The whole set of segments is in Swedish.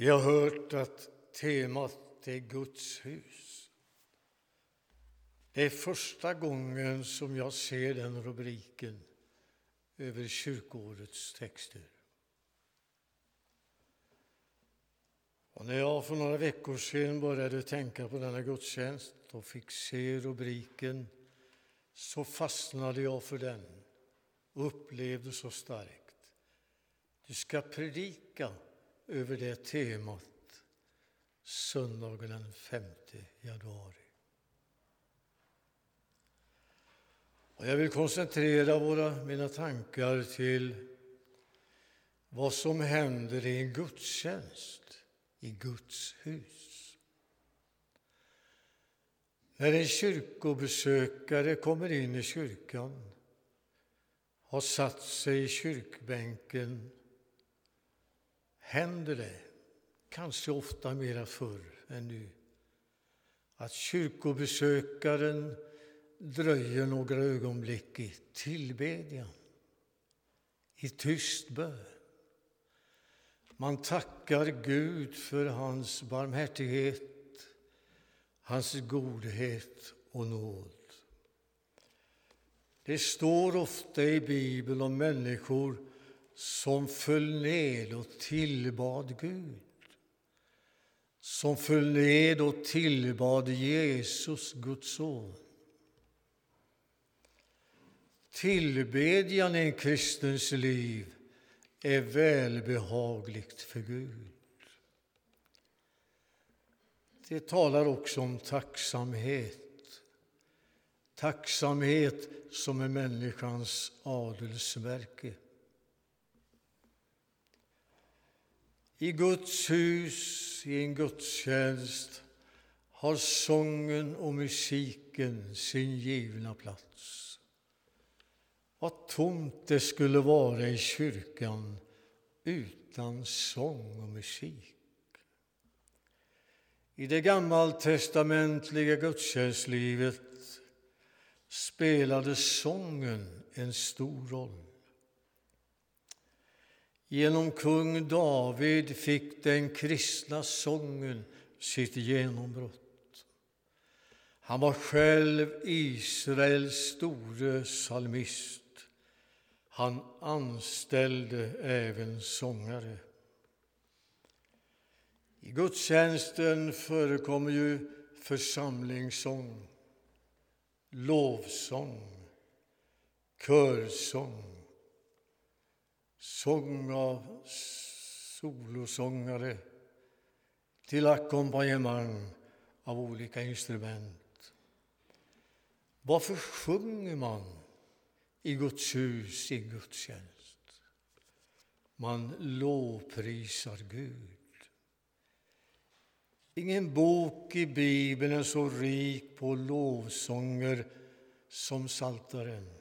Vi har hört att temat är Guds hus. Det är första gången som jag ser den rubriken över kyrkoårets texter. Och när jag för några veckor sedan började tänka på denna gudstjänst och fick se rubriken så fastnade jag för den och upplevde så starkt. Du ska predika över det temat söndagen den 5 januari. Och jag vill koncentrera våra, mina tankar till vad som händer i en gudstjänst i Guds hus. När en kyrkobesökare kommer in i kyrkan har satt sig i kyrkbänken händer det, kanske ofta mera förr än nu, att kyrkobesökaren dröjer några ögonblick i tillbedjan, i tyst bön. Man tackar Gud för hans barmhärtighet, hans godhet och nåd. Det står ofta i Bibeln om människor som föll ned och tillbad Gud. Som föll ned och tillbad Jesus, Guds son. Tillbedjan i en kristens liv är välbehagligt för Gud. Det talar också om tacksamhet. Tacksamhet som är människans adelsmärke. I Guds hus, i en gudstjänst, har sången och musiken sin givna plats. Vad tomt det skulle vara i kyrkan utan sång och musik. I det gammaltestamentliga gudstjänstlivet spelade sången en stor roll. Genom kung David fick den kristna sången sitt genombrott. Han var själv Israels store psalmist. Han anställde även sångare. I gudstjänsten förekommer ju församlingssång, lovsång, körsång sång av solosångare till ackompanjemang av olika instrument. Varför sjunger man i Guds hus, i gudstjänst? Man lovprisar Gud. Ingen bok i Bibeln är så rik på lovsånger som Saltaren.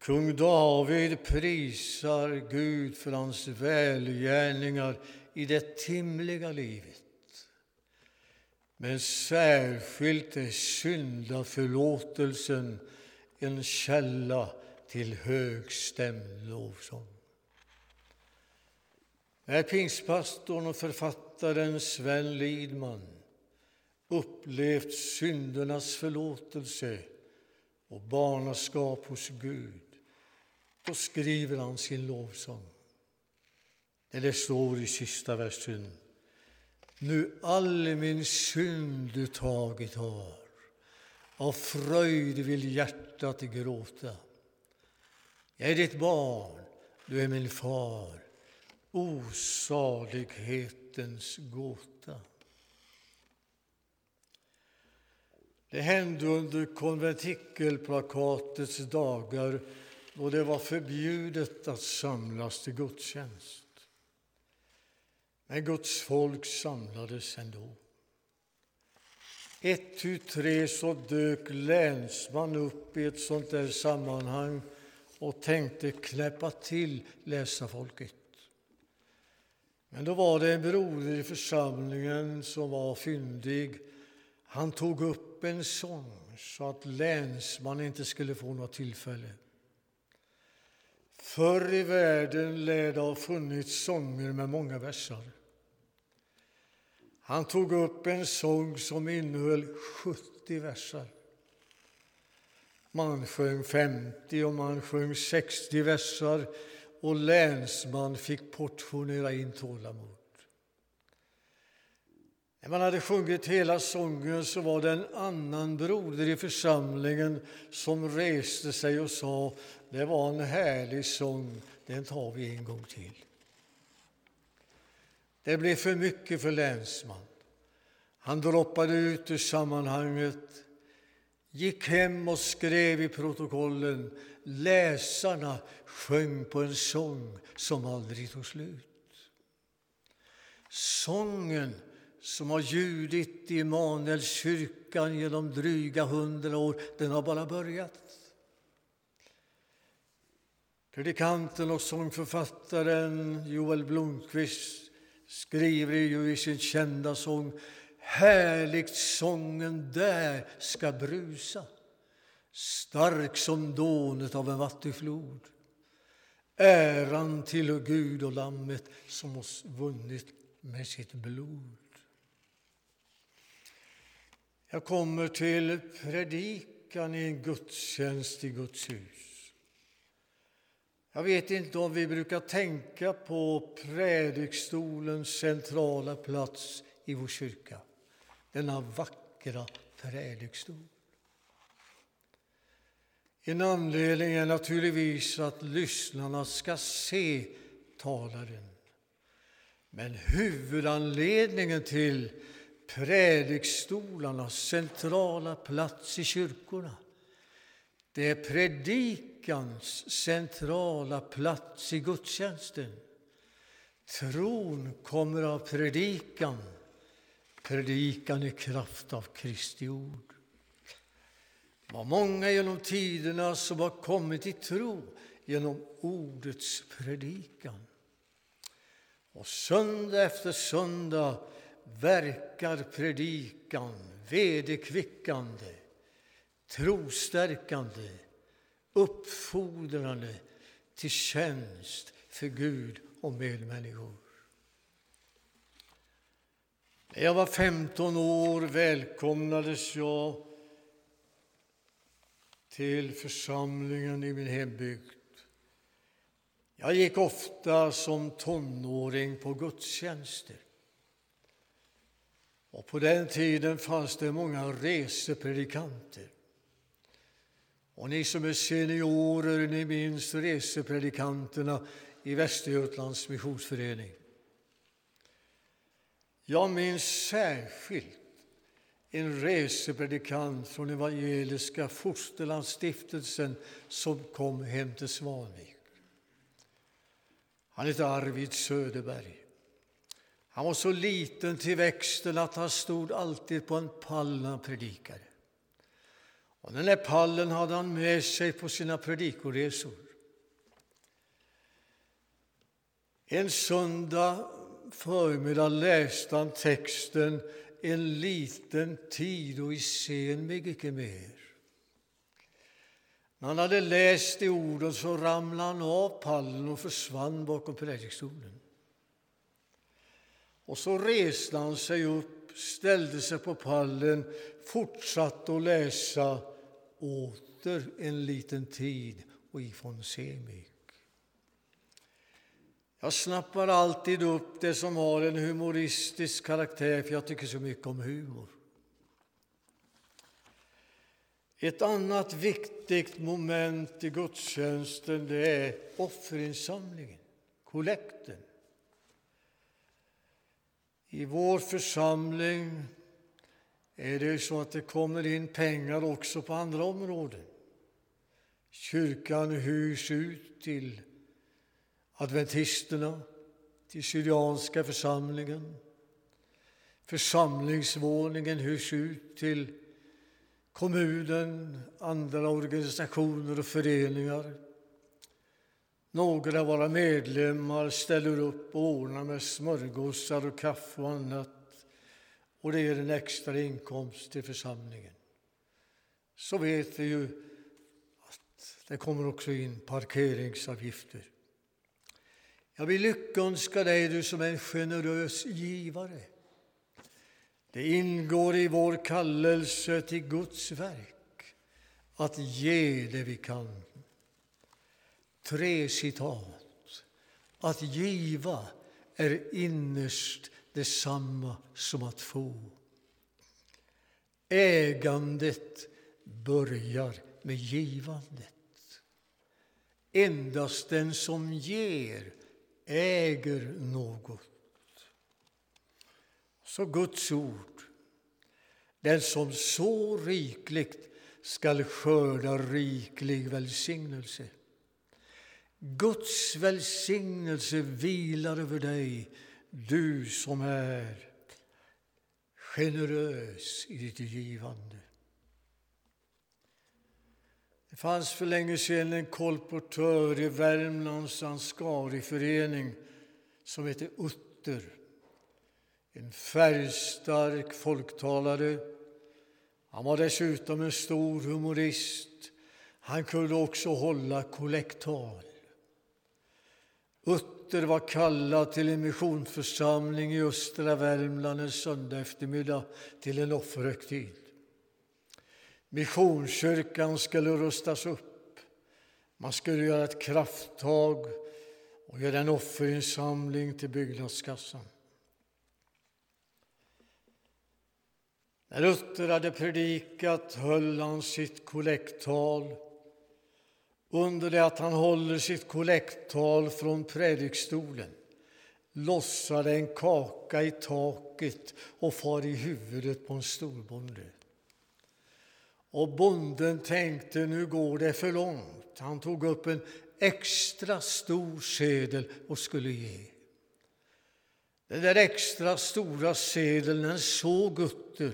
Kung David prisar Gud för hans välgärningar i det timliga livet. Men särskilt är syndaförlåtelsen en källa till högstämd lovsång. När pingstpastorn och författaren Sven Lidman upplevt syndernas förlåtelse och barnaskap hos Gud då skriver han sin lovsång. Där det står i sista versen. Nu all min synd du tagit har av fröjd vill hjärtat gråta. Jag är ditt barn, du är min far osalighetens gåta. Det hände under konventikelplakatets dagar då det var förbjudet att samlas till gudstjänst. Men Guds folk samlades ändå. Ett tu tre så dök länsman upp i ett sånt där sammanhang och tänkte knäppa till läsarfolket. Men då var det en broder i församlingen som var fyndig. Han tog upp en sång så att länsman inte skulle få något tillfälle. Förr i världen lär det ha funnits sånger med många versar. Han tog upp en sång som innehöll 70 versar. Man sjöng 50 och man sjöng 60 versar och länsman fick portionera in tålamod. När man hade sjungit hela sången så var det en annan broder i församlingen som reste sig och sa det var en härlig sång, den tar vi en gång till. Det blev för mycket för länsman. Han droppade ut ur sammanhanget, gick hem och skrev i protokollen läsarna sjöng på en sång som aldrig tog slut. Sången som har ljudit i Immanuelskyrkan genom dryga hundra år, den har bara börjat. Predikanten och sångförfattaren Joel Blomqvist skriver ju i sin kända sång Härligt sången där ska brusa stark som dånet av en vattenflod. Äran till Gud och Lammet som oss vunnit med sitt blod. Jag kommer till predikan i en gudstjänst i Guds hus. Jag vet inte om vi brukar tänka på predikstolens centrala plats i vår kyrka. Denna vackra predikstol. En anledning är naturligtvis att lyssnarna ska se talaren. Men huvudanledningen till predikstolarnas centrala plats i kyrkorna det är predikans centrala plats i gudstjänsten. Tron kommer av predikan, predikan i kraft av Kristi ord. Det var många genom tiderna som har kommit i tro genom ordets predikan. Och söndag efter söndag verkar predikan vederkvickande, trostärkande, uppfordrande till tjänst för Gud och medmänniskor. När jag var 15 år välkomnades jag till församlingen i min hembygd. Jag gick ofta som tonåring på gudstjänster. Och på den tiden fanns det många resepredikanter. Och ni som är seniorer, ni minns resepredikanterna i Västergötlands missionsförening. Jag minns särskilt en resepredikant från Evangeliska Fosterlandsstiftelsen som kom hem till Svanvik. Han hette Arvid Söderberg. Han var så liten till växten att han stod alltid på en pall när han predikade. Och den där pallen hade han med sig på sina predikoresor. En söndag förmiddag läste han texten En liten tid och i sen mig icke mer. När han hade läst de orden så ramlade han av pallen och försvann bakom predikstolen. Och så reste han sig upp, ställde sig på pallen, fortsatte att läsa åter en liten tid och ifrån Semik. Jag snappar alltid upp det som har en humoristisk karaktär, för jag tycker så mycket om humor. Ett annat viktigt moment i gudstjänsten det är offerinsamlingen, kollekten. I vår församling är det så att det kommer in pengar också på andra områden. Kyrkan hyrs ut till adventisterna, till Syrianska församlingen. Församlingsvåningen hyrs ut till kommunen, andra organisationer och föreningar. Några av våra medlemmar ställer upp och ordnar med smörgåsar och kaffe och annat och det ger en extra inkomst till församlingen. Så vet vi ju att Det kommer också in parkeringsavgifter. Jag vill lyckönska dig, du som är en generös givare. Det ingår i vår kallelse till Guds verk att ge det vi kan. Tre citat. Att giva är innerst detsamma som att få. Ägandet börjar med givandet. Endast den som ger äger något. Så Guds ord. Den som så rikligt skall skörda riklig välsignelse. Guds välsignelse vilar över dig, du som är generös i ditt givande. Det fanns för länge sedan en kolportör i Värmlands Ansgariförening som hette Utter. En färgstark folktalare. Han var dessutom en stor humorist. Han kunde också hålla kollekttal. Utter var kallad till en missionsförsamling i östra Värmland en söndag eftermiddag till en offerhögtid. Missionskyrkan skulle rustas upp. Man skulle göra ett krafttag och göra en offerinsamling till byggnadskassan. När Luther hade predikat höll han sitt kollekttal. Under det att han håller sitt kollekttal från predikstolen lossar en kaka i taket och far i huvudet på en storbonde. Och bonden tänkte nu går det för långt. Han tog upp en extra stor sedel och skulle ge. Den där extra stora sedeln den såg Gutter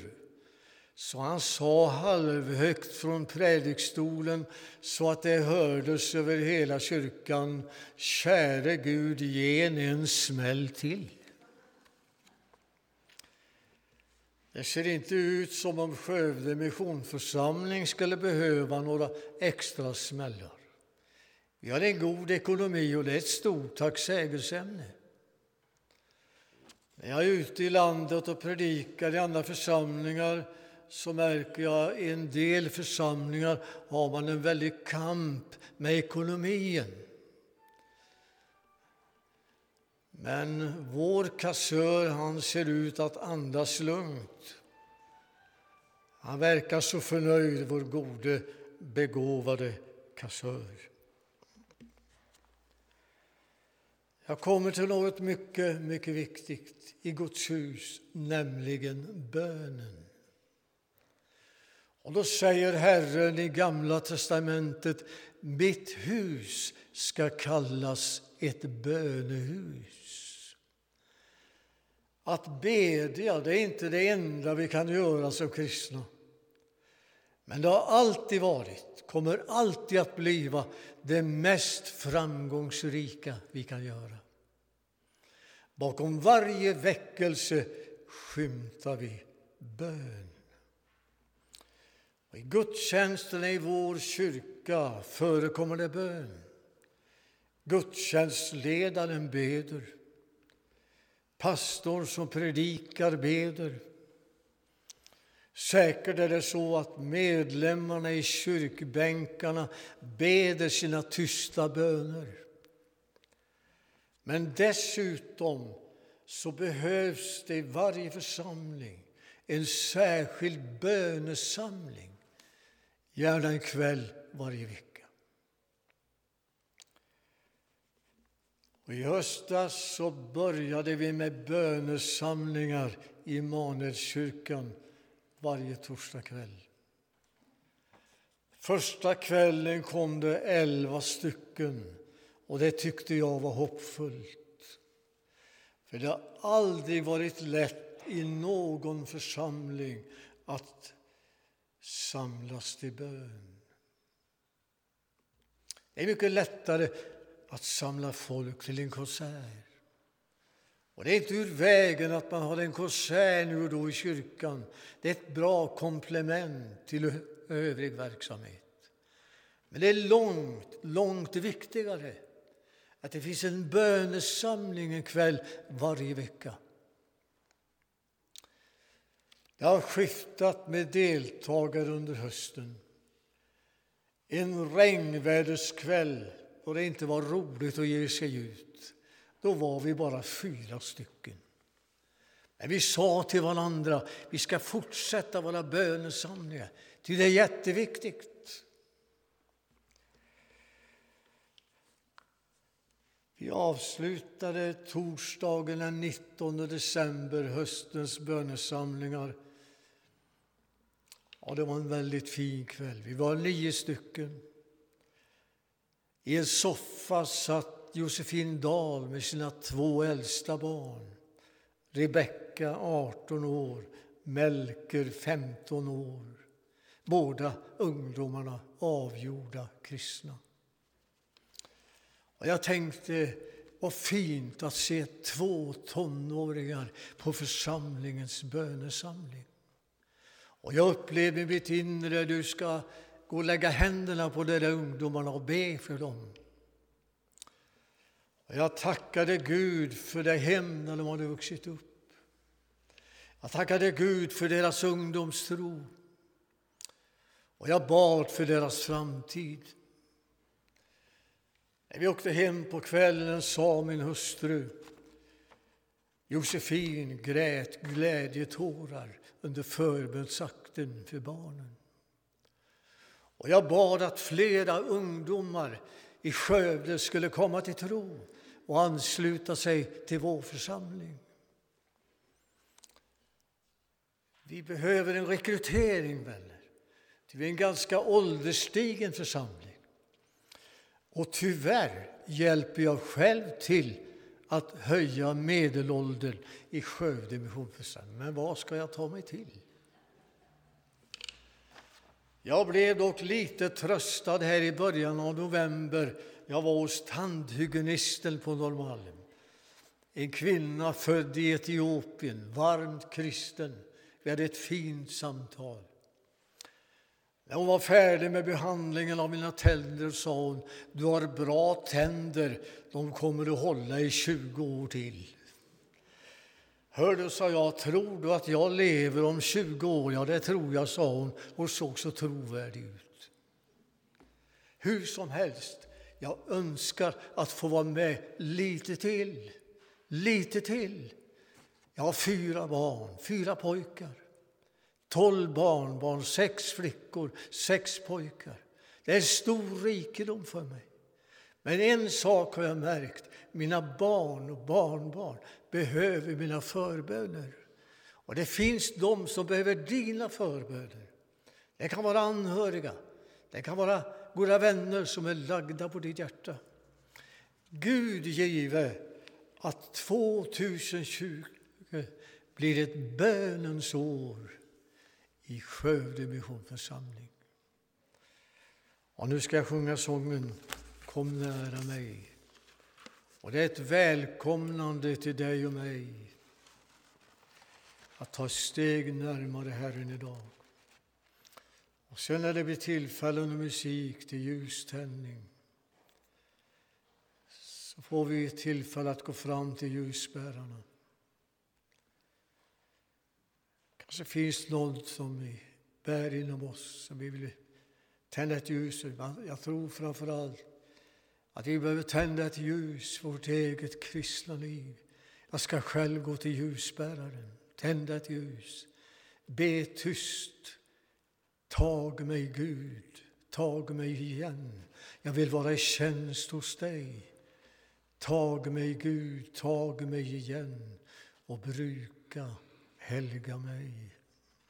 så han sa halvhögt från predikstolen så att det hördes över hela kyrkan Käre Gud, ge en, en smäll till. Det ser inte ut som om Skövde missionsförsamling skulle behöva några extra smällar. Vi har en god ekonomi och det är ett stort tacksägelseämne. När jag är ute i landet och predikar i andra församlingar så märker jag i en del församlingar har man en väldig kamp med ekonomin. Men vår kassör han ser ut att andas lugnt. Han verkar så förnöjd, vår gode, begåvade kassör. Jag kommer till något mycket, mycket viktigt i Guds hus, nämligen bönen. Och då säger Herren i Gamla testamentet mitt hus ska kallas ett bönehus. Att bedja det är inte det enda vi kan göra som kristna. Men det har alltid varit, kommer alltid att bliva det mest framgångsrika vi kan göra. Bakom varje väckelse skymtar vi bön. I gudstjänsterna i vår kyrka förekommer det bön. Gudstjänstledaren beder. Pastor som predikar beder. Säkert är det så att medlemmarna i kyrkbänkarna beder sina tysta böner. Men dessutom så behövs det i varje församling en särskild bönesamling gärna en kväll varje vecka. Och I höstas så började vi med bönesamlingar i Immanuelskyrkan varje torsdagkväll. Första kvällen kom det elva stycken och det tyckte jag var hoppfullt. För det har aldrig varit lätt i någon församling att samlas till bön. Det är mycket lättare att samla folk till en konsert. Och Det är inte ur vägen att man har en konsert nu och då i kyrkan. Det är ett bra komplement till övrig verksamhet. Men det är långt, långt viktigare att det finns en bönesamling en kväll varje vecka. Det har skiftat med deltagare under hösten. En regnväderskväll då det inte var roligt att ge sig ut, då var vi bara fyra stycken. Men vi sa till varandra vi ska fortsätta våra bönesamlingar, ty det är jätteviktigt. Vi avslutade torsdagen den 19 december höstens bönesamlingar. Ja, det var en väldigt fin kväll. Vi var nio stycken. I en soffa satt Josefin Dahl med sina två äldsta barn. Rebecka, 18 år, Melker, 15 år. Båda ungdomarna avgjorda kristna. Och jag tänkte, vad fint att se två tonåringar på församlingens bönesamling. Och jag upplevde i mitt inre, du ska gå och lägga händerna på de där ungdomarna och be för dem. Och jag tackade Gud för det hem där de hade vuxit upp. Jag tackade Gud för deras ungdomstro. Och jag bad för deras framtid. När vi åkte hem på kvällen sa min hustru Josefin grät glädjetårar under förbönsakten för barnen. Och jag bad att flera ungdomar i Skövde skulle komma till tro och ansluta sig till vår församling. Vi behöver en rekrytering, vänner. Vi är en ganska ålderstigen församling. Och tyvärr hjälper jag själv till att höja medelåldern i Skövde missionsförsamling. Men vad ska jag ta mig till? Jag blev dock lite tröstad här i början av november. Jag var hos tandhygienisten på Norrmalm. En kvinna född i Etiopien, varmt kristen. Vi hade ett fint samtal. När hon var färdig med behandlingen av mina tänder sa hon du har bra tänder, de kommer att hålla i 20 år till. Hör du, sa jag, tror du att jag lever om 20 år? Ja, det tror jag, sa hon och såg så trovärdig ut. Hur som helst, jag önskar att få vara med lite till. Lite till. Jag har fyra barn, fyra pojkar. Tolv barnbarn, sex flickor, sex pojkar. Det är stor rikedom för mig. Men en sak har jag märkt. Mina barn och barnbarn behöver mina förböner. Och det finns de som behöver dina förböner. Det kan vara anhöriga, det kan vara goda vänner som är lagda på ditt hjärta. Gud give att 2020 blir ett bönens år i Skövde missionsförsamling. Och nu ska jag sjunga sången Kom nära mig. Och det är ett välkomnande till dig och mig att ta ett steg närmare Herren idag. Och sen när det blir tillfälle under musik till ljuständning så får vi tillfälle att gå fram till ljusbärarna. Kanske finns någon som vi bär inom oss, som vi vill tända ett ljus Jag tror framför allt att vi behöver tända ett ljus för vårt eget kristna liv. Jag ska själv gå till ljusbäraren, tända ett ljus, be tyst. Tag mig, Gud, tag mig igen. Jag vill vara i tjänst hos dig. Tag mig, Gud, tag mig igen och bruka helga mig.